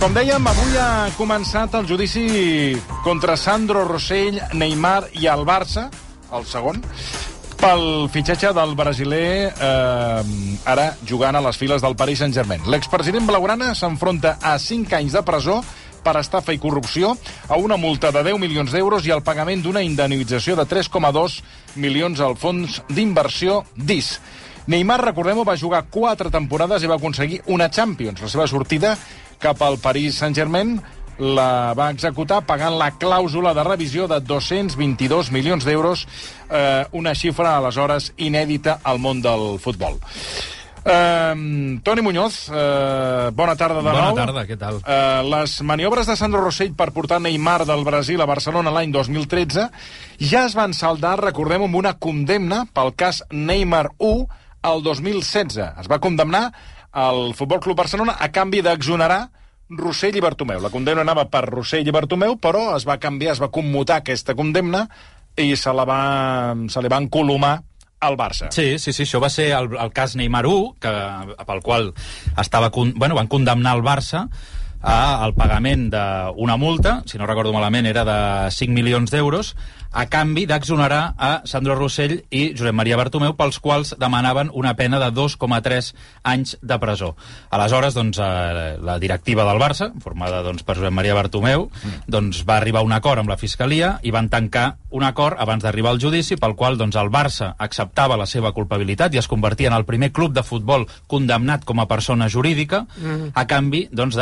Com dèiem, avui ha començat el judici contra Sandro Rossell, Neymar i el Barça, el segon, pel fitxatge del brasiler eh, ara jugant a les files del Paris Saint-Germain. L'expresident blaugrana s'enfronta a 5 anys de presó per estafa i corrupció, a una multa de 10 milions d'euros i al pagament d'una indemnització de 3,2 milions al fons d'inversió DIS. Neymar, recordem-ho, va jugar quatre temporades i va aconseguir una Champions. La seva sortida cap al Paris Saint-Germain la va executar pagant la clàusula de revisió de 222 milions d'euros, eh, una xifra aleshores inèdita al món del futbol. Eh, Toni Muñoz, eh, bona tarda de Bona nou. tarda, què tal? Eh, les maniobres de Sandro Rossell per portar Neymar del Brasil a Barcelona l'any 2013 ja es van saldar, recordem, amb una condemna pel cas Neymar 1 al 2016. Es va condemnar al Futbol Club Barcelona a canvi d'exonerar Rossell i Bartomeu. La condemna anava per Rossell i Bartomeu, però es va canviar, es va commutar aquesta condemna i se, la va, se li va encolomar al Barça. Sí, sí, sí, això va ser el, el cas Neymar 1, que, pel qual estava, bueno, van condemnar el Barça al pagament d'una multa, si no recordo malament era de 5 milions d'euros, a canvi d'exonerar a Sandro Rossell i Josep Maria Bartomeu, pels quals demanaven una pena de 2,3 anys de presó. Aleshores, doncs, eh, la directiva del Barça, formada doncs, per Josep Maria Bartomeu, doncs, va arribar a un acord amb la Fiscalia i van tancar un acord abans d'arribar al judici pel qual doncs, el Barça acceptava la seva culpabilitat i es convertia en el primer club de futbol condemnat com a persona jurídica Mm. a canvi doncs,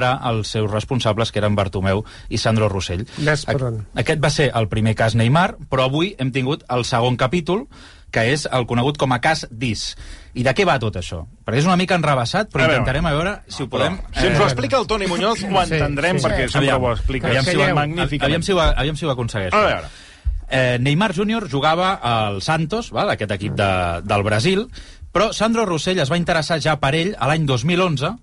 d'exonerar els seus responsables, que eren Bartomeu i Sandro Rossell. Ves per Ac- on. Aquest va ser el primer cas Neymar, però avui hem tingut el segon capítol, que és el conegut com a cas DIS. I de què va tot això? Perquè és una mica enrebaçat, però A veure. intentarem a veure si ho podem... Si ens ho explica el Toni Muñoz, ho Sí, entendrem, sí. perquè sempre Aviam, ho explica. aviam, si ho, aviam, si ho, aviam si ho aconsegueixo. A veure. Eh, Neymar Júnior jugava al Santos, val, aquest equip de, del Brasil, però Sandro Rossell es va interessar ja per ell a l'any 2011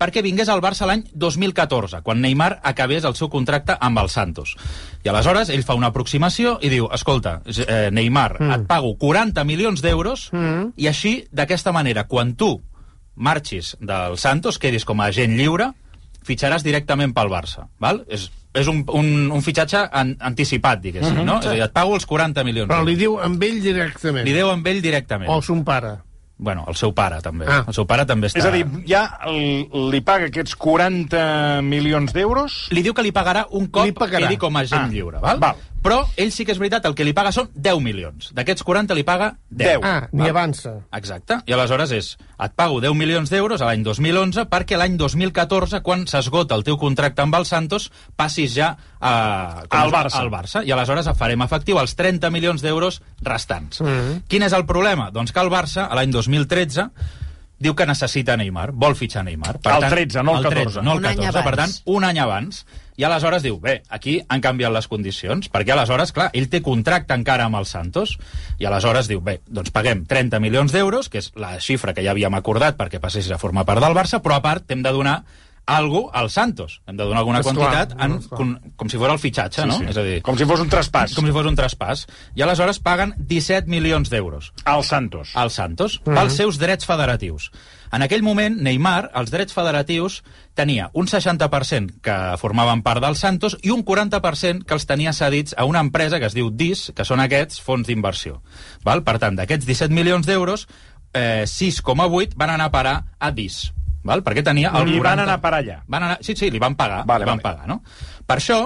perquè vingués al Barça l'any 2014, quan Neymar acabés el seu contracte amb el Santos. I aleshores ell fa una aproximació i diu, escolta, eh, Neymar, mm. et pago 40 milions d'euros mm. i així, d'aquesta manera, quan tu marxis del Santos, quedis com a agent lliure, fitxaràs directament pel Barça. Val? És, és un, un, un fitxatge an, anticipat, diguéssim, Mhm, no? És a dir, et pago els 40 milions. Però li diu amb ell directament. li deu amb ell directament. O son pare. Bueno, el seu pare, també. Ah. El seu pare també està... És a dir, ja li paga aquests 40 milions d'euros... li diu que li pagarà un cop Li pagarà. quedi com a agent Ah, lliure, val? val. Però ell sí que és veritat, el que li paga són 10 milions. D'aquests 40 li paga 10. Deu. Ah, ni avança. Exacte. I aleshores és, et pago 10 milions d'euros a l'any 2011 perquè l'any 2014, quan s'esgota el teu contracte amb el Santos, passis ja a, com Al Barça. al Barça. I aleshores farem efectiu els 30 milions d'euros restants. Mhm. Quin és el problema? Doncs que el Barça, a l'any 2013, diu que necessita Neymar, vol fitxar Neymar. El 13, no el 14. 13, no el Un any 14, per tant, un any abans. I aleshores diu, bé, aquí han canviat les condicions, perquè aleshores, clar, ell té contracte encara amb el Santos, i aleshores diu, bé, doncs paguem 30 milions d'euros, que és la xifra que ja havíem acordat perquè passés a formar part del Barça, però a part hem de donar algo al Santos. Hem de donar alguna Esclar, quantitat en, esclar. com, com si fos el fitxatge, no? És a dir, Com si fos un traspàs. com si fos un traspàs. I aleshores paguen 17 milions d'euros Al Santos. al Santos pels seus drets federatius. En aquell moment, Neymar, els drets federatius, tenia un 60% que formaven part del Santos i un 40% que els tenia cedits a una empresa que es diu DIS, que són aquests fons d'inversió. Per tant, d'aquests 17 milions d'euros, eh, 6,8 van anar a parar a DIS. Val? Perquè tenia el I 40... van anar per allà. Van anar... Sí, sí, li van pagar. Vale, li van vale. pagar, no? Per això,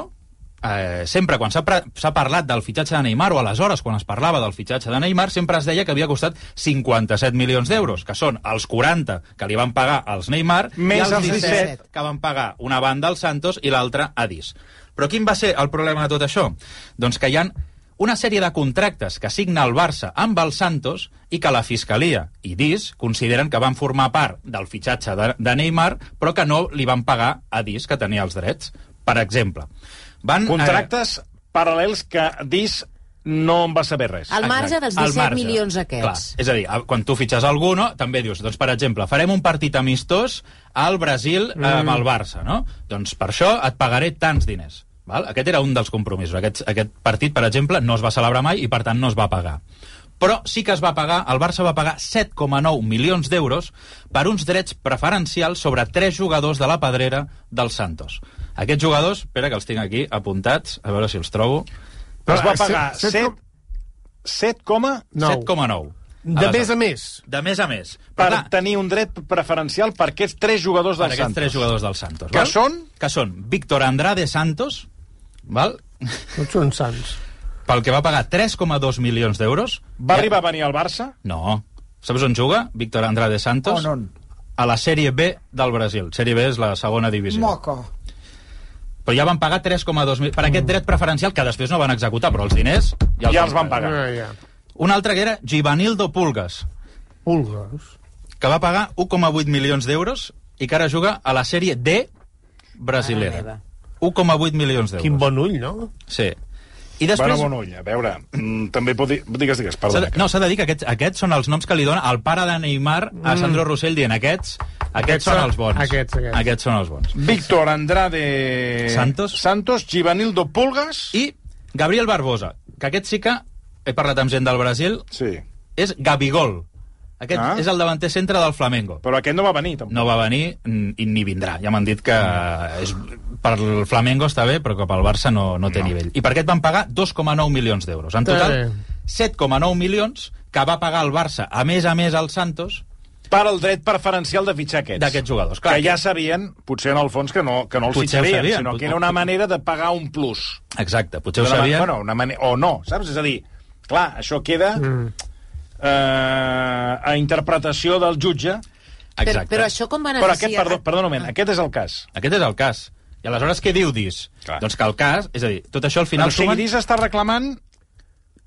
eh, sempre quan s'ha parlat del fitxatge de Neymar, o aleshores quan es parlava del fitxatge de Neymar, sempre es deia que havia costat 57 milions d'euros, que són els 40 que li van pagar als Neymar Més i els els 17, 17 que van pagar una banda al Santos i l'altra a Dis. Però quin va ser el problema de tot això? Doncs que hi han una sèrie de contractes que signa el Barça amb el Santos i que la Fiscalia i DIS consideren que van formar part del fitxatge de, de Neymar, però que no li van pagar a DIS, que tenia els drets. Per exemple, van... Contractes paral·lels que DIS no en va saber res. Al marge dels Al 17 marge. milions aquests. Clar, és a dir, quan tu fitxes algú, no, també dius, doncs, per exemple, farem un partit amistós al Brasil eh, amb el Barça, no? Doncs per això et pagaré tants diners. Val? Aquest era un dels compromisos. Aquest, aquest partit, per exemple, no es va celebrar mai i, per tant, no es va pagar. però sí que es va pagar, el Barça va pagar 7,9 milions d'euros per uns drets preferencials sobre tres jugadors de la pedrera del Santos. Aquests jugadors, espera que els tinc aquí apuntats, a veure si els trobo, Es va Ah, pagar set- set 7, com- 7, coma 7,9. De més a més. De més a més. per clar, tenir un dret preferencial per aquests tres jugadors per del aquests Santos. tres jugadors del Santos. Que val? són? Que són Víctor Andrade Santos, val? No són sants. pel que va pagar 3,2 milions d'euros. Va Ja- arribar a venir al Barça? No. Saps on juga Víctor Andrade Santos? On, on? A la Sèrie B del Brasil. Sèrie B és la segona divisió. Moco. Però ja van pagar 3,2 mil... Per aquest dret preferencial, que després no van executar, però els diners ja els, Ja els van pagar. Ah, ja. Un altre que era Givanildo Pulgas, Pulgues. que va pagar 1,8 milions d'euros i que ara juga a la sèrie D Mare brasilera. meva. 1,8 milions d'euros. Quin bon ull, no? Sí. I Bueno, després... bon ull, a veure, mm, també pot dir... Digues, digues, perdona. de, no, s'ha de dir que aquests, aquests són els noms que li dona el pare de Neymar a Sandro Rossell dient aquests, aquests, Aquests són són- els bons. aquests, aquests. aquests són els bons. Víctor Andrade... Santos. Santos, Givanildo Pulgas... I Gabriel Barbosa, que aquest sí que he parlat amb gent del Brasil, Sí, és Gabigol. Aquest Ah. és el davanter centre del Flamengo. però aquest no va venir, tampoc. No va venir i ni vindrà. Ja m'han dit que és, per el Flamengo està bé, però que pel Barça no, no té No. nivell. I per aquest van pagar 2,9 milions d'euros. En total, Eh. 7,9 milions que va pagar el Barça, a més a més al Santos, Per al dret preferencial de fitxar aquests. d'aquests jugadors. Clar, que ja sabien, potser en el fons, que no, que no els Potser fitxarien, sabien, sinó que era una manera de pagar un plus. Exacte, potser ho sabien. Bueno, una manera... O no, saps? És a dir, clar, això queda Mm. Eh, a interpretació del jutge. Però, Exacte. però això com Però beneficia... aquest, perdó, perdó un moment, aquest és el cas. Aquest és el cas. I aleshores què diu DIS? Clar. Doncs que el cas, és a dir, tot això al final o sigui, sumen... DIS està reclamant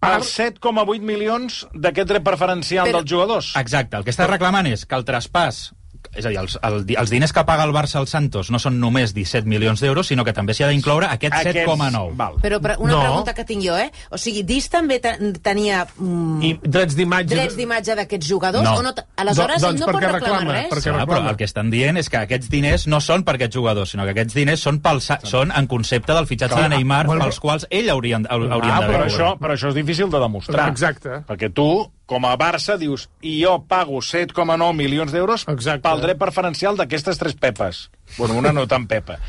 els 7,8 milions d'aquest dret preferencial Però- dels jugadors. Exacte, el que està reclamant és que el traspàs és a dir, els, el, els diners que paga el Barça al Santos no són només 17 milions d'euros, sinó que també s'hi ha d'incloure aquest Aquests- 7,9. Val. Però una No. pregunta que tinc jo, eh? O sigui, DIS també te- tenia mm, I drets d'imatge... drets d'imatge d'aquests jugadors? No. O no Aleshores Do- doncs no pot perquè reclamar reclama, res? perquè- Clar, però reclama. el que estan dient és que aquests diners no són per aquests jugadors, sinó que aquests diners són, pel, són en concepte del fitxatge Clar, de Neymar, bueno, pels quals ell haurien, haurien Ah, d'haver però, això, però això és difícil de demostrar. Exacte. Perquè tu, com a Barça, dius i jo pago 7,9 milions d'euros Exacte. pel dret preferencial d'aquestes tres pepes. Bueno, una no tan pepa.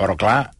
Però, clar,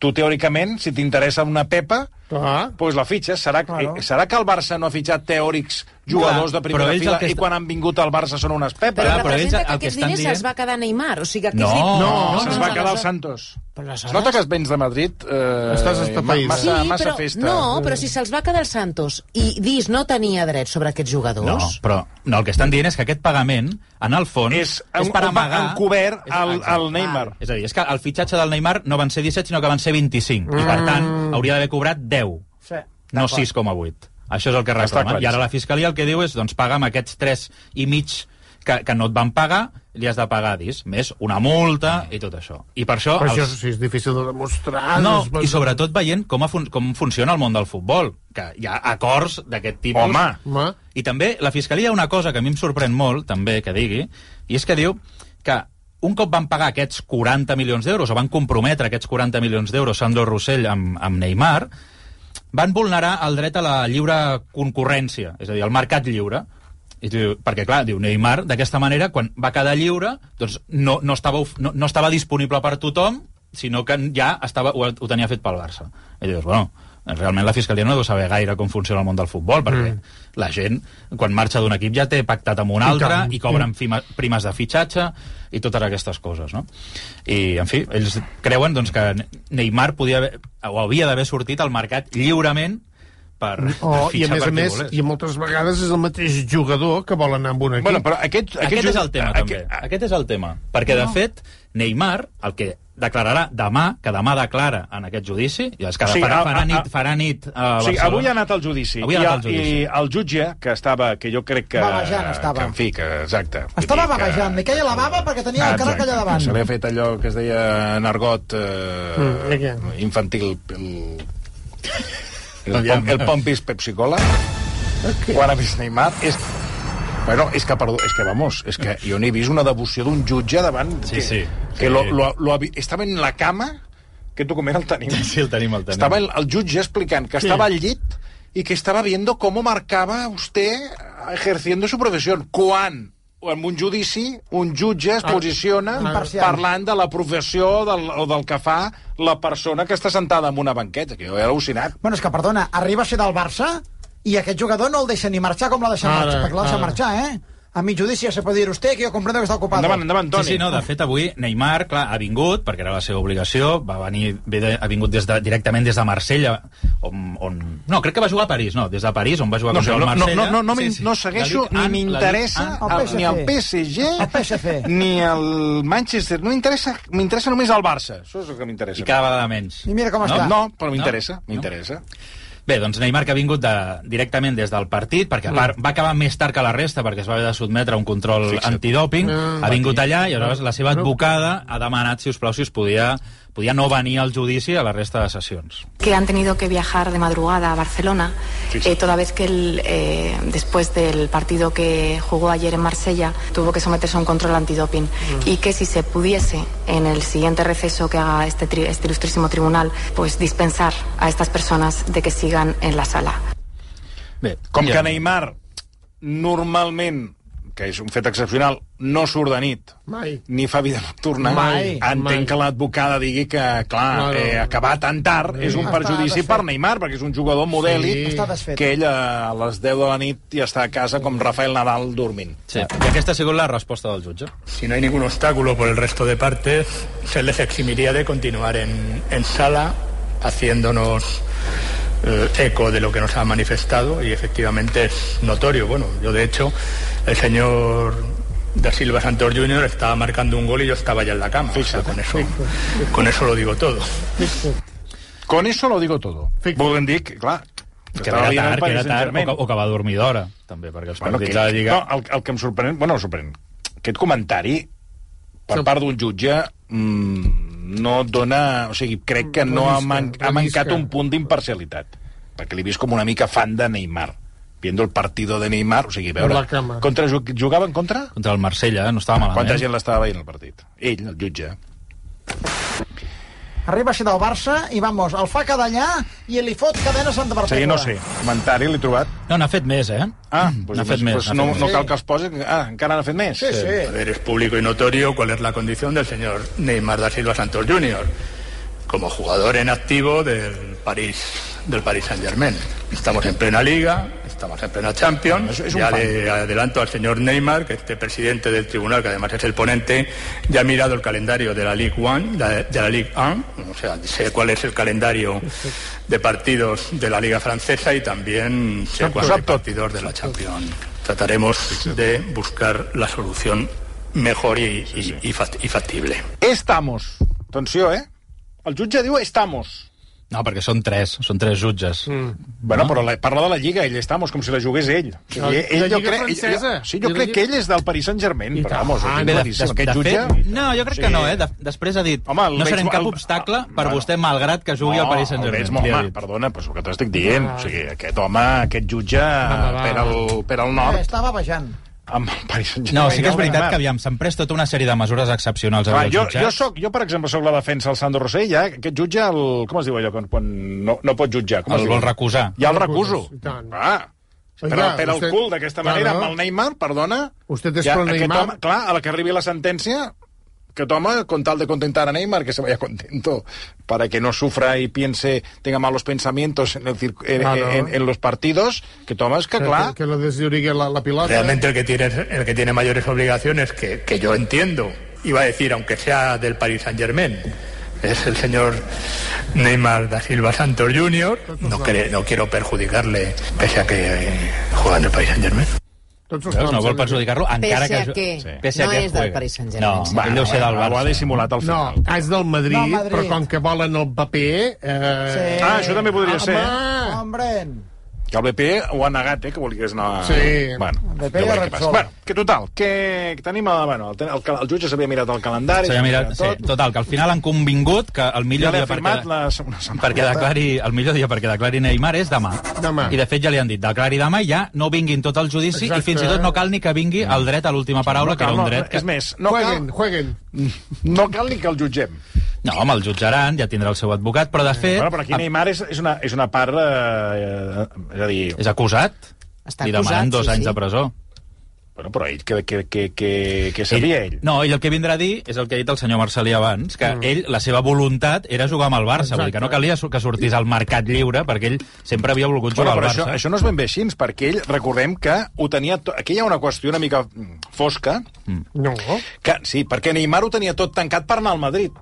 tu teòricament, si t'interessa una pepa, Clar. doncs la fitxes. Serà, Claro. eh, serà que el Barça no ha fitxat teòrics jugadors Clar, de primera fila que i quan han vingut al Barça són unes pepes? Però Clar, però ells representa el que que aquests estan diners dient- se'ls va quedar Neymar. O sigui, que No, aquests diners... No, no, se'ls no, va no, quedar el no, Santos. Però Es nota que es vens de Madrid... Eh, Estàs estapeïda. Sí, massa, massa però, festa. no, però si se'ls va quedar el Santos i DIS no tenia dret sobre aquests jugadors... No, però no, el que estan dient és que aquest pagament, en el fons, És, és per un- amagar... encobert És- al, al Neymar. És a dir, és que el fitxatge del Neymar no van ser 17, sinó que van ser 25. I, per tant, hauria d'haver cobrat 10, Sí, no d'acord. 6,8. Això és el que claríssim. I ara la Fiscalia el que diu és, doncs, paga'm aquests 3 i mig que, que no et van pagar, li has de pagar dis, més una multa i tot això. I per això... Però això els- sí, és difícil de demostrar. no, i sobretot veient com, fun com funciona el món del futbol, que hi ha acords d'aquest tipus. Home. Home. I també la Fiscalia una cosa que a mi em sorprèn molt, també, que digui, i és que diu que un cop van pagar aquests 40 milions d'euros, o van comprometre aquests 40 milions d'euros Sandro Rossell amb, amb Neymar, van vulnerar el dret a la lliure concurrència, és a dir, al mercat lliure. I diu- perquè, clar, diu Neymar, d'aquesta manera, quan va quedar lliure, doncs no, no, estava, no, no estava disponible per tothom, sinó que ja estava, ho, ho tenia fet pel Barça. I dius, bueno, realment la Fiscalia no deu saber gaire com funciona el món del futbol, perquè mm. La gent, quan marxa d'un equip, ja té pactat amb un I altre, tant. i, cobren fima, primes de fitxatge, i totes aquestes coses, no? I, en fi, ells creuen doncs, que Neymar podia haver, o havia d'haver sortit al mercat lliurement per, Oh, per I a més per a qui més, volés. i moltes vegades és el mateix jugador que vol anar amb un equip. Bueno, però aquest... Aquest, és ju- el tema, aquest- també. Aquest és el tema. Perquè, de fet, Neymar, el que declararà demà, que demà declara en aquest judici, i és que O sigui, farà, a- farà, a- nit, farà nit a sigui, Barcelona. avui ha anat al judici. Avui ha I, anat al el- judici. I el jutge, que estava, que jo crec que... Vaguejant estava. Que, en fi, que, exacte. Estava dir que- li queia la bava perquè tenia el càrrec allà davant. Se li ha fet allò que es deia en argot eh, Mm, infantil. El, el, pom, el pompis pepsicola. Quan ha vist Neymar, és... Bueno, és que, perdó, és que, vamos, és que jo n'he vist una devoció d'un jutge davant... Sí, que, sí. Que Sí. lo, lo, lo, estava en la cama, aquest document el tenim. Sí, el tenim, el tenim. Estava el, el jutge explicant que estava al llit y que estaba viendo cómo marcaba usted ejerciendo su profesión. Quan en un judici un jutge es posiciona Imparcial. parlant de la professió del, o del que fa la persona que està sentada en una banqueta, que jo he al·lucinat. Bueno, és que, perdona, arriba a ser del Barça i aquest jugador no el deixa ni marxar com l'ha deixat Ara, marxar, perquè l'ha deixat marxar, eh? A mi judici ja se puede ir usted, que yo comprendo que está ocupado. Endavant, endavant, Toni. Sí, sí, no, de fet, avui Neymar, clar, ha vingut, perquè era la seva obligació, va venir, ve de, ha vingut des de, directament des de Marsella, on, on... No, crec que va jugar a París, no, des de París, on va jugar No, contra sé, el no, no, Marsella. no, no, no, Sí, sí, no segueixo ni Ligue 1, m'interessa la Ligue 1. El el- ni el PSG. El PSG. ni el Manchester. No m'interessa, m'interessa només el Barça. Això és el que m'interessa. I cada vegada menys. I mira com no? està. No, però m'interessa, No? m'interessa. Bé, doncs Neymar que ha vingut de, directament des del partit, perquè a part va acabar més tard que la resta, perquè es va haver de sotmetre a un control Fixa't. antidòping, Ah, ha vingut allà i aleshores la seva advocada ha demanat, si us plau, si us podia, podia no venir al judici a la resta de sessions. que han tenido que viajar de madrugada a Barcelona, Sí, sí. eh, toda vez que él, eh, después del partido que jugó ayer en Marsella, tuvo que someterse a un control antidoping y que si se pudiese en el siguiente receso que haga este, tri- este ilustrísimo tribunal, pues dispensar a estas personas de que sigan en la sala. Bé, Com ja- que Neymar normalment, que és un fet excepcional, no surt de nit, Mai. ni fa vida nocturna, Mai, entenc mai. que l'advocada digui que, clar, No, no. eh, acabar tan tard és un perjudici desfet. per Neymar, perquè és un jugador modèlic Sí. Està desfet. que ell a les 10 de la nit ja està a casa com Rafael Nadal dormint. Sí. I aquesta ha sigut la resposta del jutge. Si no hay ningún obstáculo por el resto de partes, se les eximiría de continuar en, en sala haciéndonos eh, eco de lo que nos ha manifestado y efectivamente es notorio. Bueno, yo de hecho, el señor da Silva Santos Jr. estaba marcando un gol y yo estaba ya en la cama. O sea, con, eso, con eso lo digo todo. Con eso lo digo todo. Volem dir que, clar, Que era tard, que era tard, o que, o que va dormir d'hora, també, perquè els Bueno, partits que, de la Lliga... no, el, el que em sorprèn... Bueno, sorprèn. Aquest comentari, per Sí. part d'un jutge, mm, no dona... O sigui, crec que no ha, man, ha mancat un punt d'imparcialitat. Perquè l'he vist com una mica fan de Neymar. Viendo el partido de Neymar, o sigui, veure... la cama. Contra, jug- jugaven contra? Contra el Marsella, no estava malament. Quanta gent l'estava veient el partit? Ell, el jutge. Arriba a ser del Barça i, vamos, el fa cada allà i li fot cadena Santa Perpètua. sigui, no sé, comentari l'he trobat. No, n'ha fet més, eh? Ah, N'ha doncs, fet més, doncs n'ha no, fet no més. cal que els posi... Ah, encara n'ha fet més? Sí, sí. A ver, es público y notorio cuál es la condición del señor Neymar da Silva Santos Jr. como jugador en activo del París del Paris Saint Germain. Estamos en plena liga, estamos en plena Champions. Es- es ya fan. le adelanto al señor Neymar, que este presidente del tribunal, que además es el ponente, ya ha mirado el calendario de la Ligue 1, de, de la Ligue 1, o sea, sé cuál es el calendario de partidos de la Liga Francesa y también sé cuáles son partidos de la Champions. Trataremos de buscar la solución mejor y, y- y fact- y factible. Estamos. Atenció, eh? El jutge diu estamos. No, perquè són tres, són tres jutges. Mm. Bueno, però la, parla de la Lliga, ell estamos, com si la jugués ell. O sigui, La- ell, la jo Lliga crec, francesa. ell, sí, jo I la crec Lliga- que ell és del Paris Saint-Germain, però vamos, Ah, de- de, Aquest de jutge... fet, no, jo crec Sí. que no, eh? De, després ha dit, Home, el no veig serem cap obstacle per bueno. vostè, malgrat que jugui al Paris el Saint-Germain. mal, dit. perdona, però és el que t'estic dient. O sigui, aquest home, aquest jutge, va. per al, per al Eh, nord, estava vejant. Amb el Paris Saint-Germain. No, sí que és el veritat que, aviam, s'han pres tota una sèrie de mesures excepcionals Clar, jo, jo, soc, jo, per exemple, sóc la defensa del Sandro Rossell, ja, aquest jutge, el, com es diu allò, quan, quan no, no pot jutjar? Com El vol recusar. Ja el El recuso. Ah, per, Oiga, per usted- cul d'aquesta manera, amb el Neymar, perdona... Usted és ja, aquest Neymar. Home, clar, a la que arribi la sentència, que toma, con tal de contentar a Neymar, que se vaya contento, para que no sufra y piense, tenga malos pensamientos en, el circu- en, Claro. en- en los partidos, que toma, es que, Que, clar... que lo desllorigue la, la pilota. Realmente el que tiene, el que tiene mayores obligaciones, que, que yo entiendo, iba a decir, aunque sea del Paris Saint Germain, es el señor Neymar da Silva Santos Jr. No, no quiero perjudicarle, pese a que eh, juega en el Paris Saint Germain. Tots els Veus? No vol perjudicar-lo, encara Pese a que... què? Sí. No que és del juega. Paris Saint-Germain, No, sí. va, deu ser del Ho ha Barça. dissimulat al No, final. és del Madrid, No, Madrid. però com que volen el paper... Eh... Sí. Ah, això també podria ser. Home! Hombre, Que el BP ho ha negat, eh, que volia que es anar... Sí. Bueno, El BP ja. Repsol. Bueno, que total, que tenim... a- Bueno, el, el, el jutge s'havia mirat el calendari... S'havia mirat, sí, tot. total, que al final han convingut que el Ja millor l'he dia per firmat quedar, la perquè declari, el millor dia perquè declari Neymar és demà. Demà. I de fet ja li han dit, declari demà i ja no vinguin tot el judici Exacte. i fins i tot no cal ni que vingui el dret a l'última paraula, No que era cal, un no, dret que... És més, no jueguen, cal, jueguen. no cal ni que el jutgem. No, home, el jutjaran, ja tindrà el seu advocat, però de fet... Bueno, però aquí Neymar és, és, una, és una part... Eh, eh, és a dir... És acusat. Està Li demanen acusat, dos sí, anys sí. de presó. Bueno, però ell, què, què, què, què, què sabia ell? No, ell el que vindrà a dir és el que ha dit el senyor Marcelí abans, que mm. ell, la seva voluntat era jugar amb el Barça, vull dir que no calia su- que sortís al mercat lliure, perquè ell sempre havia volgut Bueno, jugar però al això, Barça. això no és ben bé així, perquè ell, recordem que ho tenia... To... Aquí hi ha una qüestió una mica mm, fosca, No. que sí, perquè Neymar ho tenia tot tancat per anar al Madrid.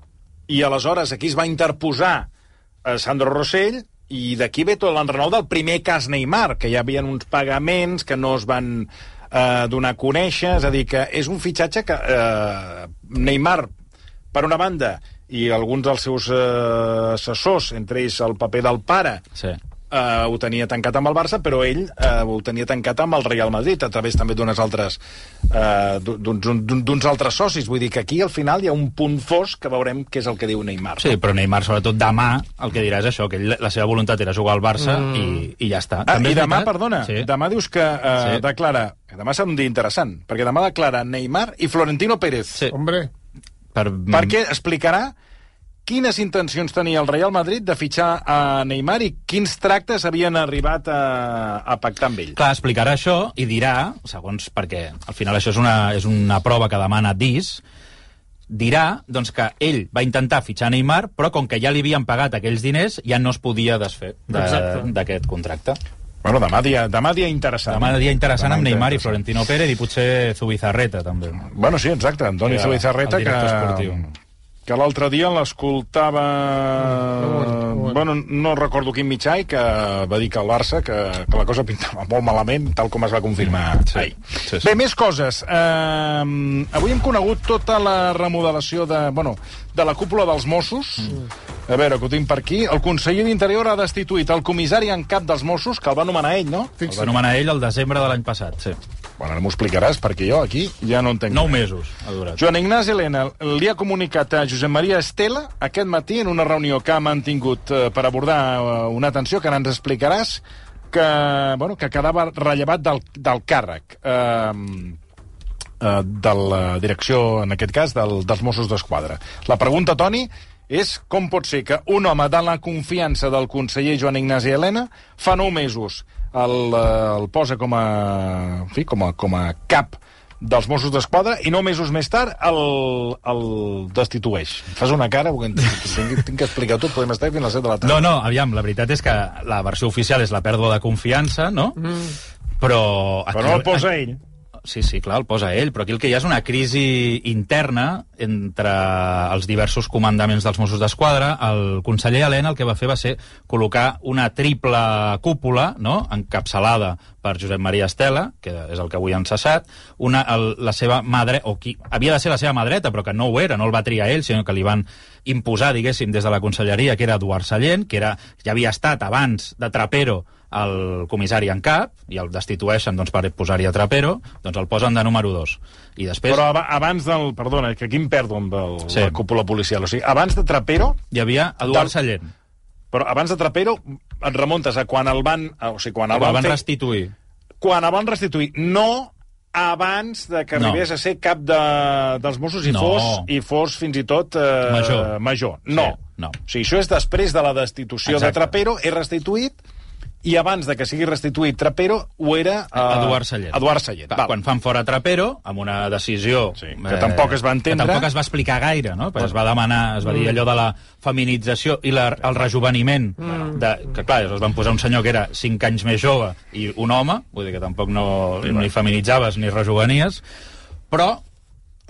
I aleshores aquí es va interposar eh, Sandro Rossell i d'aquí ve tot l'enrenou del primer cas Neymar, que hi havia uns pagaments que no es van eh, donar a conèixer, és a dir, que és un fitxatge que eh, Neymar, per una banda, i alguns dels seus eh, assessors, entre ells el paper del pare, Sí. Eh, ho tenia tancat amb el Barça, però ell eh, ho tenia tancat amb el Real Madrid, a través també d'unes altres eh, d'uns d'un- d'uns altres socis. Vull dir que aquí al final hi ha un punt fosc que veurem què és el que diu Neymar. Sí, però Neymar, sobretot demà, el que dirà és això, que ell, la seva voluntat era jugar al Barça mm. i, i ja està. Ah, També I demà, veritat- perdona, Sí. demà dius que eh, Sí. declara... que Demà serà un dia interessant, perquè demà declara Neymar i Florentino Pérez. Sí. Hombre, Per, Perquè explicarà quines intencions tenia el Real Madrid de fitxar a Neymar i quins tractes havien arribat a, a pactar amb ell. Clar, explicarà això i dirà, segons perquè al final això és una, és una prova que demana DIS, dirà doncs, que ell va intentar fitxar Neymar, però com que ja li havien pagat aquells diners, ja no es podia desfer de- d'aquest contracte. Bueno, demà dia, demà dia interessant. Demà dia interessant Demà amb Neymar i. Florentino Pérez i potser Zubizarreta, també. Bueno, sí, exacte, Antoni Zubizarreta, que, esportiu. Que l'altre dia l'escoltava... bueno, bueno. Bueno, no recordo quin mitjà i que va dir que el Barça, que, que la cosa pintava molt malament, tal com es va confirmar Sí, ahir. sí, sí. Bé, més coses. Uh, avui hem conegut tota la remodelació de, bueno, de la cúpula dels Mossos. A veure, que ho tinc per aquí. El conseller d'Interior ha destituït el comissari en cap dels Mossos, que el va nomenar ell, no? El va nomenar ell el desembre de l'any passat, sí. Bueno, ara m'ho explicaràs, perquè jo aquí ja no entenc Nou res. mesos ha durat. Joan Ignasi Helena li ha comunicat a Josep Maria Estela aquest matí en una reunió que ha mantingut eh, per abordar eh, una atenció que ara ens explicaràs que, bueno, que quedava rellevat del, del càrrec eh, eh, de la direcció, en aquest cas, del, dels Mossos d'Esquadra. La pregunta, Toni, és com pot ser que un home de la confiança del conseller Joan Ignasi Helena fa nou mesos el, eh, el posa com a, en fi, com a, com a cap dels Mossos d'Esquadra i nou mesos més tard el, el destitueix. Fas una cara, perquè tinc, tinc que explicar tot, podem estar fins a les 7 de la tarda. No, no, aviam, la veritat és que la versió oficial és la pèrdua de confiança, no? Mm. Però... Però no el posa ell. Sí, sí, clar, el posa ell, però aquí el que hi ha és una crisi interna entre els diversos comandaments dels Mossos d'Esquadra. El conseller Helena el que va fer va ser col·locar una triple cúpula, no?, encapçalada per Josep Maria Estela, que és el que avui han cessat, una, el, la seva madre, o qui havia de ser la seva mà dreta, però que no ho era, no el va triar ell, sinó que li van imposar, diguéssim, des de la conselleria, que era Eduard Sallent, que era, ja havia estat abans de Trapero el comissari en cap, i el destitueixen doncs, per posar-hi a Trapero, doncs el posen de número 2. I després Però aba- abans del... Perdona, que aquí em perdo amb el, Sí. la cúpula policial. O sigui, abans de Trapero, hi havia Eduard Del- Sallent, però abans de Trapero et remuntes a quan el van... O sigui, quan el el van, van fer, restituir. quan el van restituir. No abans de que No. arribés a ser cap de, dels Mossos i, No. fos, i fos fins i tot eh, Major. major. No. Sí, no. O sigui, això és després de la destitució Exacte. de Trapero, és restituït, i abans de que sigui restituït Trapero, ho era... eh, Eduard Sallent. Eduard Sallent. Va, quan fan fora Trapero, amb una decisió... Sí, que tampoc es va entendre. Que tampoc es va explicar gaire, no? Perquè es va demanar, es va dir allò de la feminització i la, el rejuveniment, de, que clar, es van posar un senyor que era 5 anys més jove i un home, vull dir que tampoc no, ni feminitzaves ni rejuvenies, però...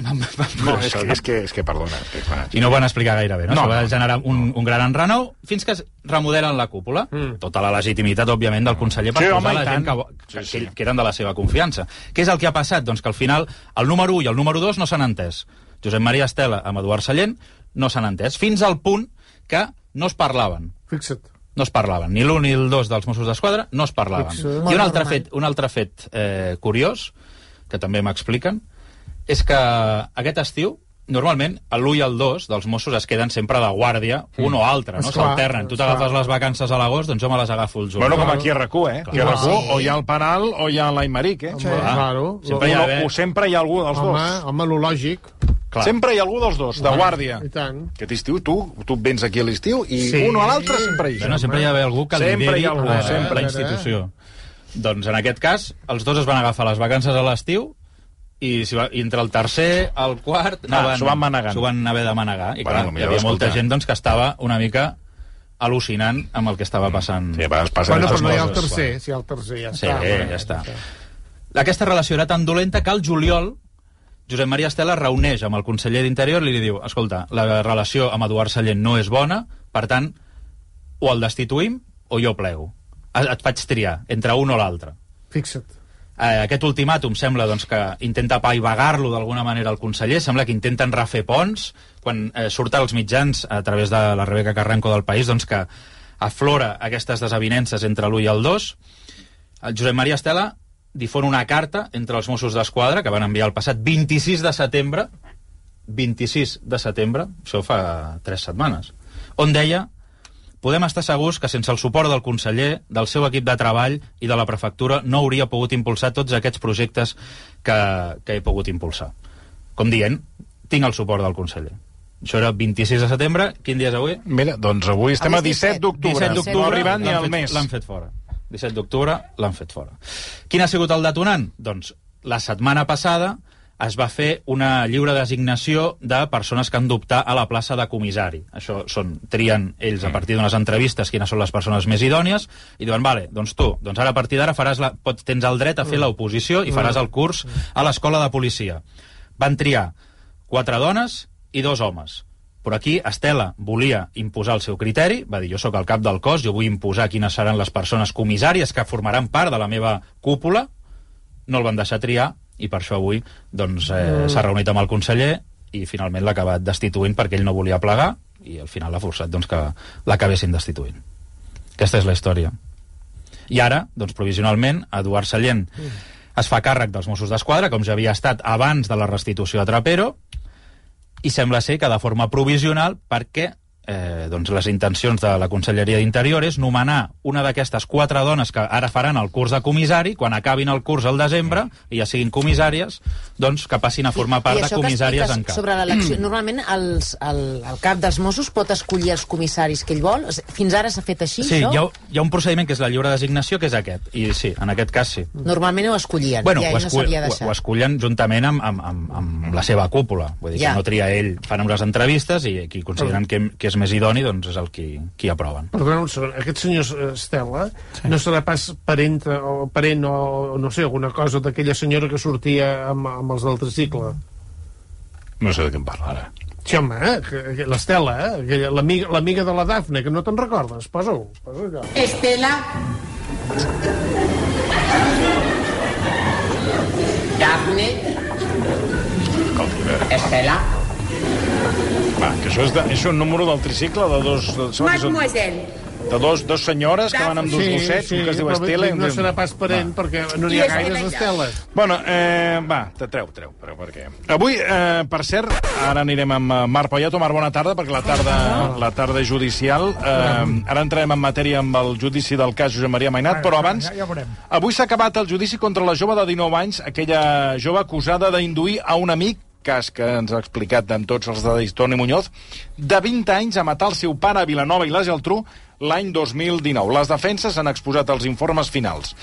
Van, van, No, és que, és que, és que perdona. És que, clar, i no ho van explicar gaire bé, no? No, no va no, generar un, un gran enrenou fins que es remodelen la cúpula. Mm. Tota la legitimitat, òbviament, del conseller per Sí, posar home, la gent tant. que, vo- Sí, que, sí. que eren de la seva confiança. Què és el que ha passat? Doncs que al final el número 1 i el número 2 no s'han entès. Josep Maria Estela amb Eduard Sallent no s'han entès, fins al punt que no es parlaven fixa't. no es parlaven. Ni l'un ni el dos dels Mossos d'Esquadra no es parlaven. Fixa't. I un altre fet, un altre fet eh, curiós, que també m'expliquen, és que aquest estiu, normalment, l'1 i el 2 dels Mossos es queden sempre de guàrdia, un o altre, no? S'alternen. Tu t'agafes les vacances a l'agost, doncs jo me les agafo el juny. Bueno, com aquí a RAC1, eh? Aquí a Clar. RAC1 Sí. o hi ha el Penal o hi ha l'Aimeric, eh? Sí. Claro. Sempre hi ha o sempre hi ha algú dels Home, dos. home, lo lògic. Clar. Sempre hi ha algú dels dos, de guàrdia. I tant. Aquest estiu, tu, tu vens aquí a l'estiu i Sí. un o l'altre sempre hi Bueno, sempre hi ha algú que Sempre lideri hi ha algú, la, sempre. la institució. Doncs en aquest cas, els dos es van agafar les vacances a l'estiu i, si va, i entre el tercer, el quart... Ah, s'ho van manegar. S'ho van haver de manegar. I Bueno, clar, hi havia molta escolta. gent doncs, que estava una mica al·lucinant amb el que estava passant. Sí, a vegades passen Bueno, però no hi ha el tercer, si hi ha el tercer, ja Sí, està. ja està. Aquesta relació era tan dolenta que el juliol Josep Maria Estela es reuneix amb el conseller d'Interior i li diu, escolta, la relació amb Eduard Sallent no és bona, per tant, o el destituïm o jo plego. Et et faig triar entre un o l'altre. Fixa't. Eh, aquest ultimàtum sembla doncs, que intenta apaivagar-lo d'alguna manera el conseller, sembla que intenten refer ponts, quan eh, surt als mitjans a través de la Rebeca Carranco del País, doncs que aflora aquestes desavinences entre l'1 i el 2. El Josep Maria Estela difon una carta entre els Mossos d'Esquadra que van enviar el passat 26 de setembre 26 de setembre, això fa 3 setmanes, on deia podem estar segurs que sense el suport del conseller, del seu equip de treball i de la prefectura no hauria pogut impulsar tots aquests projectes que, que he pogut impulsar. Com dient, tinc el suport del conseller. Això era 26 de setembre. Quin dia és avui? Mira, doncs avui estem a Avui és 17 d'octubre. 17 No d'octubre ha arribat ni al mes. L'han fet fora. 17 d'octubre l'han fet fora. Quin ha sigut el detonant? Doncs la setmana passada es va fer una lliure designació de persones que han d'optar a la plaça de comissari. Això són, trien ells a partir d'unes entrevistes quines són les persones més idònies i diuen, vale, doncs tu, doncs ara a partir d'ara faràs la, pots, tens el dret a fer l'oposició i faràs el curs a l'escola de policia. Van triar quatre dones i dos homes. Però aquí Estela volia imposar el seu criteri, va dir, jo sóc el cap del cos, jo vull imposar quines seran les persones comissàries que formaran part de la meva cúpula, no el van deixar triar, i per això avui doncs, eh, s'ha reunit amb el conseller i finalment l'ha acabat destituint perquè ell no volia plegar i al final l'ha forçat doncs, que l'acabessin destituint. Aquesta és la història. I ara, doncs, provisionalment, Eduard Sallent es fa càrrec dels Mossos d'Esquadra, com ja havia estat abans de la restitució a Trapero, i sembla ser que de forma provisional perquè eh, doncs les intencions de la Conselleria d'Interior és nomenar una d'aquestes quatre dones que ara faran el curs de comissari, quan acabin el curs al desembre, i ja siguin comissàries, doncs que passin a formar part I de això que comissàries en cap. Sobre l'elecció, normalment els, el, el cap dels Mossos pot escollir els comissaris que ell vol? Fins ara s'ha fet així, Sí, això? hi ha, hi ha un procediment que és la lliure designació, que és aquest. I sí, en aquest cas sí. Normalment ho escollien, Bueno, i ho, no escull, s'havia ho, ho escullen juntament amb, amb, amb, amb la seva cúpula. Vull dir Ja. que no tria ell, fan unes entrevistes i qui consideren que, que és més idoni doncs és el qui, qui aproven. Perdona un segon, aquest senyor eh, Estela sí. no serà pas parent o parent o, o no sé, alguna cosa d'aquella senyora que sortia amb, amb els del tricicle? No sé de què em parla ara. Sí, home, eh? l'Estela, eh? aquella- l'amiga l'amiga de la Dafne, que no te'n recordes? Posa-ho, posa. Estela. Daphne. Estela. Va, que això és, de, és un número del tricicle de dos... De, Mademoiselle. de dos, dos senyores que van amb dos gossets, un que es diu però Estela... i un no serà pas parent perquè no n'hi ha gaires ja. d'Esteles. Bueno, eh, va, te treu, treu, treu, per què? Avui, eh, per cert, ara anirem amb eh, Marc Poyato. Marc, bona tarda, perquè la tarda, la tarda és judicial. Eh, ara entrarem en matèria amb el judici del cas Josep Maria Mainat, però abans... Ja, ja veurem. Avui s'ha acabat el judici contra la jove de 19 anys, aquella jove acusada d'induir a un amic cas que ens ha explicat amb tots els detalls Toni Muñoz, de 20 anys a matar el seu pare a Vilanova i la Geltrú l'any 2019. Les defenses han exposat els informes finals.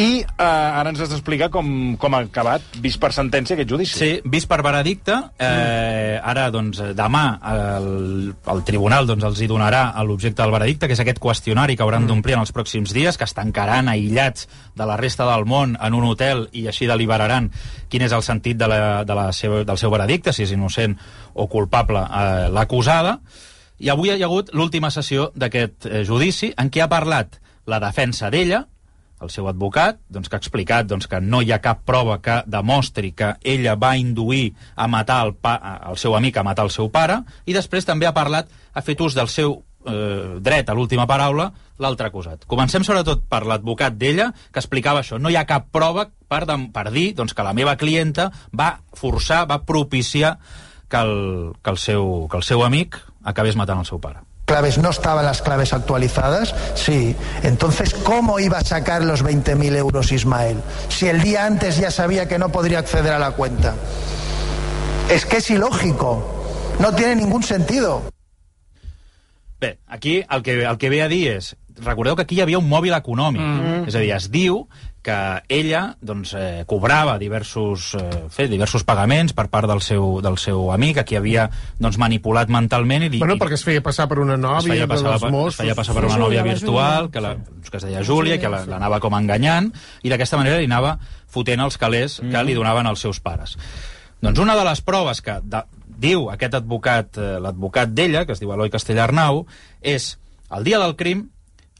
I eh, ara ens has d'explicar com, com ha acabat, vist per sentència, aquest judici. Sí, vist per veredicte, eh, ara, doncs, demà el, el tribunal doncs, els hi donarà l'objecte del veredicte, que és aquest qüestionari que hauran d'omplir en els pròxims dies, que es tancaran aïllats de la resta del món en un hotel i així deliberaran quin és el sentit de la, de la seva, del seu veredicte, si és innocent o culpable eh, l'acusada. I avui hi ha hagut l'última sessió d'aquest eh, judici en què ha parlat la defensa d'ella, el seu advocat, doncs, que ha explicat doncs, que no hi ha cap prova que demostri que ella va induir a matar el, pa, el seu amic a matar el seu pare, i després també ha parlat, ha fet ús del seu eh, dret a l'última paraula, l'altre acusat. Comencem sobretot per l'advocat d'ella, que explicava això. No hi ha cap prova per, per dir doncs, que la meva clienta va forçar, va propiciar que el, que el, seu, que el seu amic acabés matant el seu pare. claves no estaban las claves actualizadas? Sí. Entonces, ¿cómo iba a sacar los 20.000 euros Ismael? Si el día antes ya sabía que no podría acceder a la cuenta. Es que es ilógico. No tiene ningún sentido. Bé, aquí el que, el que ve a dir és... Recordeu que aquí hi havia un mòbil econòmic. Mm. És a dir, es diu que ella doncs, eh, cobrava diversos, eh, fer diversos pagaments per part del seu, del seu amic, a qui havia doncs, manipulat mentalment. I, Bueno, i, perquè es feia passar per una es nòvia feia, de passar, dels es Mossos. feia passar per una Júlia, nòvia la virtual, que, la, que es deia Júlia, que la- l'anava com enganyant, i d'aquesta manera li anava fotent els calés que li donaven els seus pares. Doncs una de les proves que de, diu aquest advocat, eh, l'advocat d'ella, que es diu Eloi Castellarnau, és el dia del crim,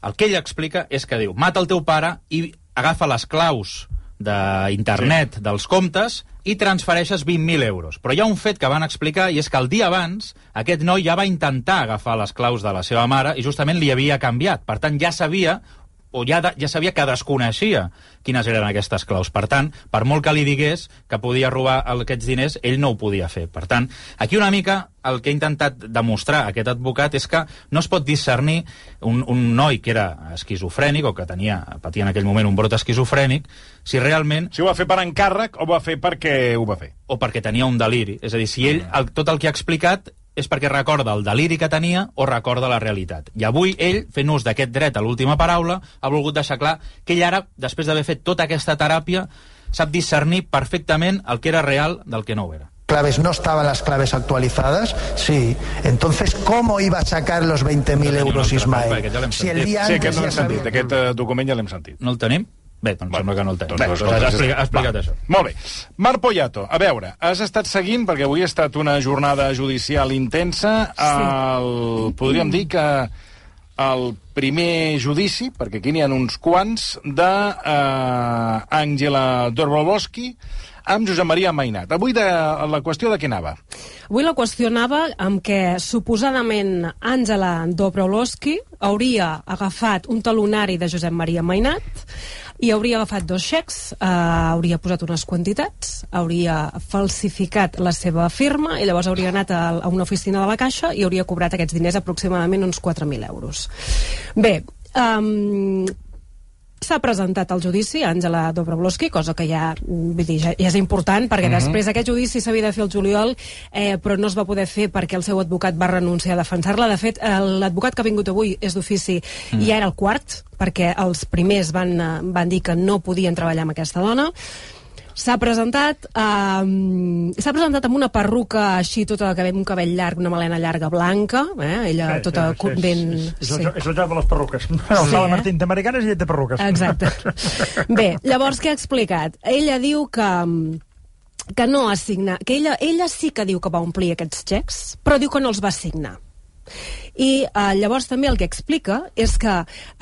el que ella explica és que diu, mata el teu pare i agafa les claus d'internet sí. dels comptes i transfereixes 20.000 euros. Però hi ha un fet que van explicar i és que el dia abans aquest noi ja va intentar agafar les claus de la seva mare i justament li havia canviat. Per tant, ja sabia o ja, de, ja sabia que desconeixia quines eren aquestes claus. Per tant, per molt que li digués que podia robar aquests diners, ell no ho podia fer. Per tant, aquí una mica el que ha intentat demostrar aquest advocat és que no es pot discernir un, un noi que era esquizofrènic o que tenia, patia en aquell moment un brot esquizofrènic, si realment Si ho va fer per encàrrec o va fer perquè ho va fer. o perquè tenia un deliri. És a dir, si ell el, tot el que ha explicat és perquè recorda el deliri que tenia o recorda la realitat. I avui ell, fent ús d'aquest dret a l'última paraula, ha volgut deixar clar que ell ara, després d'haver fet tota aquesta teràpia, sap discernir perfectament el que era real del que no ho era. claves no estaban las claves actualizadas, sí. Entonces, ¿cómo iba a sacar los 20.000 euros Ismael? Si el día Sí, antes aquest no l'hem sentit. Aquest eh, document ja l'hem sentit. No el tenim? Bé, doncs Bueno, sembla que no el tenim. doncs, Bé, doncs ha sí, sí. explicat, ha explicat Va. això. Molt bé. Marc Poyato, a veure, has estat seguint, perquè avui ha estat una jornada judicial intensa, el, podríem dir que el primer judici, perquè aquí n'hi ha uns quants, d'Àngela Dorbolowski amb Josep Maria Mainat. Avui de, la qüestió de què anava? Avui la qüestionava amb què suposadament Àngela Dobrolowski hauria agafat un talonari de Josep Maria Mainat i hauria agafat dos xecs, eh, hauria posat unes quantitats, hauria falsificat la seva firma i llavors hauria anat a, a una oficina de la Caixa i hauria cobrat aquests diners aproximadament uns 4.000 euros. Bé, um, s'ha presentat al judici Àngela Dobrowolski, cosa que ja, vull dir, ja, ja és important, perquè uh -huh. després aquest judici s'havia de fer el juliol, eh, però no es va poder fer perquè el seu advocat va renunciar a defensar-la. De fet, eh, l'advocat que ha vingut avui és d'ofici mm. i ja era el quart, perquè els primers van, eh, van dir que no podien treballar amb aquesta dona. S'ha presentat, eh, s'ha presentat amb una perruca així, tota que ve un cabell llarg, una melena llarga blanca, eh? ella Sí, tota sí, sí, ben... És, és, sí. és el joc de les perruques. El Sí, eh? Martín d'Americanes i llet de perruques. Exacte. Bé, llavors què ha explicat? Ella diu que que no ha signat, que ella, ella sí que diu que va omplir aquests xecs, però diu que no els va signar. I eh, llavors també el que explica és que,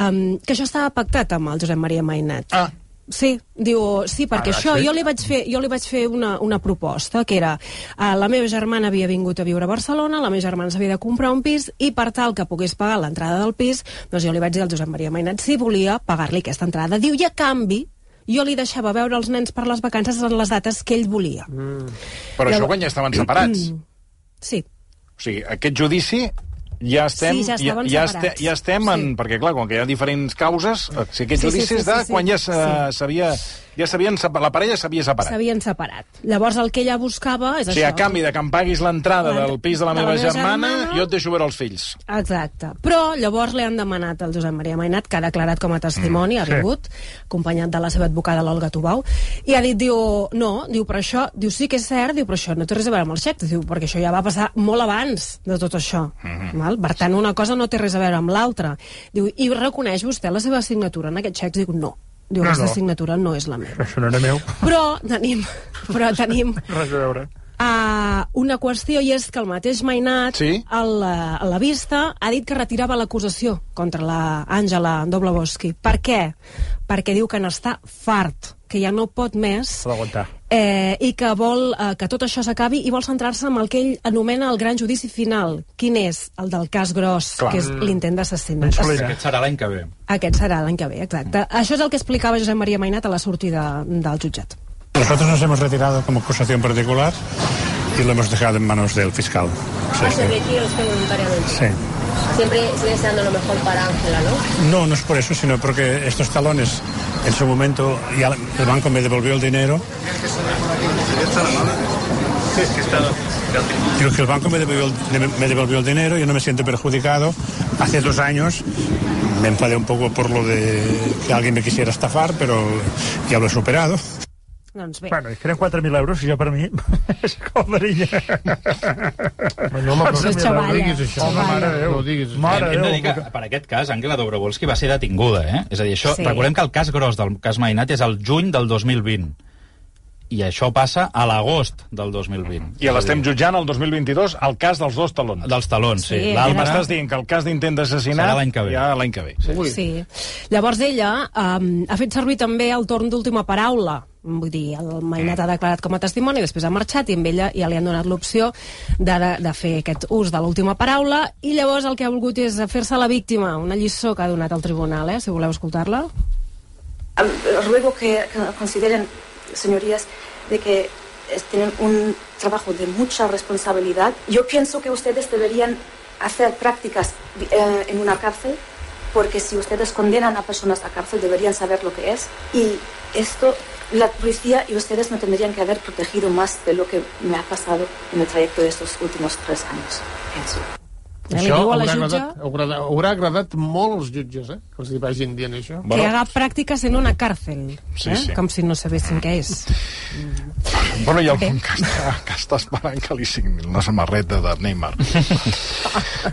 um, que això estava pactat amb el Josep Maria Mainat. Ah. Sí, diu, sí, perquè Ah, això, sí? jo li vaig fer, jo li vaig fer una, una proposta, que era, uh, la meva germana havia vingut a viure a Barcelona, la meva germana s'havia de comprar un pis, i per tal que pogués pagar l'entrada del pis, doncs jo li vaig dir al Josep Maria Mainat si volia pagar-li aquesta entrada. Diu, i a canvi, jo li deixava veure els nens per les vacances en les dates que ell volia. Mm. Però això quan ja estaven separats. Sí, O sigui, aquest judici ja estem, Sí, ja ja, separats. este, ja estem en... Sí. Perquè, clar, quan que hi ha diferents causes, o sigui, aquest Sí, sí, judici sí, és de sí, sí. quan ja s'ha- Sí. Ja s'havien la parella s'havia separat. s'havien separat. Llavors el que ella buscava és O sigui, això. a canvi de que em paguis l'entrada del pis de la de la meva meva germana, germana. jo et deixo veure els fills. Exacte. Però llavors li han demanat al Josep Maria Mainat, que ha declarat com a testimoni, mm, ha sí. vingut, acompanyat de la seva advocada, l'Olga Tubau, i ha dit, diu, no, diu, però això, diu, sí que és cert, diu, però això no té res a veure amb els xecs, diu, perquè això ja va passar molt abans de tot això. Mm val? Per tant, una cosa no té res a veure amb l'altra. Diu, i reconeix vostè la seva signatura en aquests xecs? Diu, no. Diu, No, aquesta no. signatura no és la meva. Això no era meu. Però tenim, però tenim Res a veure. Uh, una qüestió i és que el mateix Mainat Sí? a, la, a la vista ha dit que retirava l'acusació contra la Àngela Doblaboski. Per què? Perquè diu que n'està fart, que ja no pot més. Eh, i que vol eh, que tot això s'acabi i vol centrar-se en el que ell anomena el gran judici final. Quin és? El del cas gros, Clar. que és l'intent d'assassinat. Insolent. Aquest serà l'any que ve. Aquest serà l'any que ve, exacte. Això és el que explicava Josep Maria Mainat a la sortida del jutjat. Nosotros nos hemos retirado como acusación particular y lo hemos dejado en manos del fiscal. Sí, sí. retira usted voluntariamente. Sí. Siempre sigue deseando lo mejor para Ángela, ¿no? No, no es por eso, sino porque estos talones, en su momento, el banco me devolvió el dinero Digo que el banco me devolvió, me devolvió el dinero, yo no me siento perjudicado. Hace dos años me enfadé un poco por lo de que alguien me quisiera estafar, pero ya lo he superado. Doncs bé. Bueno, que eren 4.000 euros i jo per mi és calderilla. Bueno, home, però no balla, diguis això. Home, mare Déu. No diguis això. Mare hem, hem de Déu, dir que, per aquest cas, Àngela Dobrovolski va ser detinguda, eh? És a dir, això, Sí. recordem que el cas gros del cas Mainat és el juny del 2020. I això passa a l'agost del 2020. I l'estem jutjant el 2022 el cas dels dos talons. Dels talons, sí. Sí, I L'altre... m'estàs dient que el cas d'intent d'assassinat... Serà l'any que ve. Ja l'any que ve. Sí. Ui. Sí. Llavors ella um, ha fet servir també el torn d'última paraula. Vull dir, el Mainat ha declarat com a testimoni, després ha marxat i amb ella ja li han donat l'opció de, de, de fer aquest ús de l'última paraula i llavors el que ha volgut és fer-se la víctima, una lliçó que ha donat al tribunal, eh, si voleu escoltar-la. Ruego que, que consideren, señorías, de que tienen un trabajo de mucha responsabilidad. Yo pienso que ustedes deberían hacer prácticas eh, en una cárcel, porque si ustedes condenan a personas a cárcel deberían saber lo que es. Y esto, la policía y ustedes me tendrían que haber protegido más de lo que me ha pasado en el trayecto de estos últimos tres años, pienso. Eh, Això diu a la haurà jutge agradat, haurà, haurà agradat molt als jutges, eh? Que els hi vagin dient això. que haga prácticas en una cárcel, Sí, eh? sí. com si no sabessin què és. Bueno, hi ha algun que està, que està esperant que li signi una samarreta de Neymar.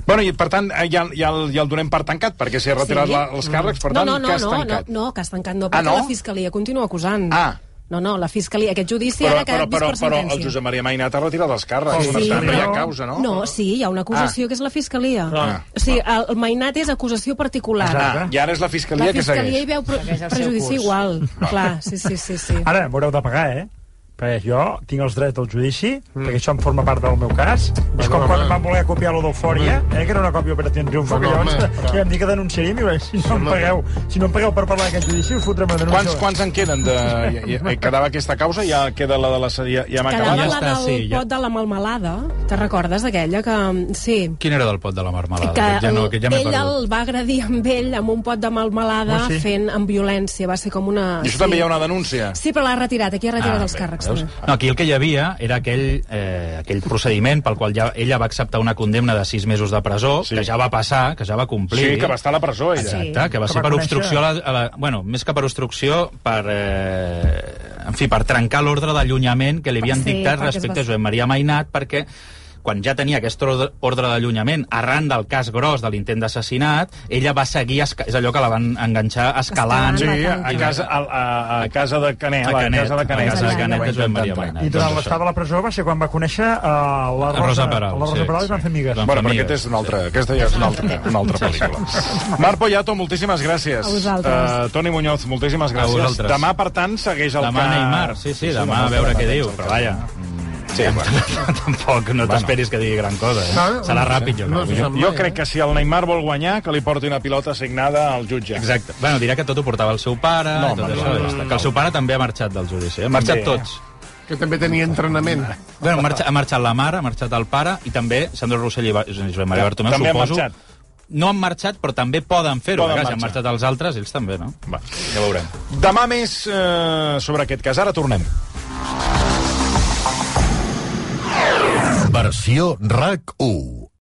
bueno, i per tant, eh, ja, ja, el, ja el donem per tancat, perquè s'hi ha retirat Sí. la, els càrrecs, per no, tant, no, no, no, no, tancat. no, cas tancat no, Ah, perquè no? la Fiscalia continua acusant. Ah. No, no, la Fiscalia, aquest judici Però, ara ha però, quedat vist però, per però sentència. el Josep Maria Mainat ha retirat els càrrecs, Sí, per tant, no hi ha però- causa, no? No, sí, hi ha una acusació que és la Fiscalia. Ah. O sigui, el, el Mainat és acusació particular. Ah, i ara és la Fiscalia, La que Fiscalia segueix. hi veu pre prejudici igual. Clar, sí, sí, sí. sí. Ara m'haureu de pagar, eh? Perquè jo tinc els drets del judici, mm. perquè això em forma part del meu cas. és com home. quan em van voler copiar lo d'Eufòria, eh, que era una còpia Operació Triunfo, que Bueno, llavors home, però- ja em dic que denunciaríem i si no em pagueu, si no em pagueu per parlar d'aquest judici, us fotrem una denúncia. Quants, quants en queden? De... Ja, ja, quedava aquesta causa, ja queda la de la... Ja, ja Quedava acabat. ja la està, del sí, ja. pot de la malmelada. Te recordes d'aquella? Que, sí, Quin era del pot de la marmelada? que ja no, aquest ja ell perdut. el va agredir amb ell amb un pot de malmelada Oh, sí? fent amb violència. Va ser com una... I això també hi ha una denúncia. Sí, però l'ha retirat. Aquí ha retirat els bé, càrrecs. Veus? també. No, aquí el que hi havia era aquell, eh, aquell procediment pel qual ja, ella va acceptar una condemna de sis mesos de presó, Sí. sí. que ja va passar, que ja va complir. Sí, que va estar a la presó, ella. Exacte, que va Que ser va per conèixer- obstrucció a la, a la... Bueno, més que per obstrucció, per... Eh, en fi, per trencar l'ordre d'allunyament que li havien Sí, dictat respecte va- a Joan Maria Mainat, perquè quan ja tenia aquest ordre, ordre d'allunyament arran del cas gros de l'intent d'assassinat, ella va seguir, és allò que la van enganxar escalant. Sí, a, a, casa, a, a, a casa de Canet, A a, Canet, casa de Canet. a casa de Canet de Joan Maria. Mainat. I durant Doncs l'estada això. a la presó va ser quan va conèixer uh, la, Rosa, Rosa Peral, la Rosa sí, Peral i sí. van fer amigues. Bueno, però aquest és una altra, aquesta ja és una altra, una altra pel·lícula. Marc Poyato, moltíssimes gràcies. A vosaltres. Uh, Toni Muñoz, moltíssimes A gràcies. vosaltres. Demà, per tant, segueix el Demà cas... Neymar, sí, sí, demà a veure què diu, però vaja... Sí, bueno. Tampoc no t'esperis que digui gran cosa, eh? No, Serà no ràpid, jo No crec. Jo, sap jo crec eh? que si el Neymar vol guanyar, que li porti una pilota signada al jutge. Exacte. Bueno, dirà que tot ho portava el seu pare, No, i tot això, no, ja no, no. que el seu pare també ha marxat del judici, eh? Han marxat També, eh? tots. Que també tenia entrenament. Bueno, ha marxat, ha marxat la mare, ha marxat el pare, i també Sandro Rossell i Josep Maria Bartomeu, També han suposo... marxat. No han marxat, però també poden fer-ho. Si han marxat els altres, ells també, no? Va. Ja veurem. Demà més eh, sobre aquest cas. Ara tornem. Versió RAC 1.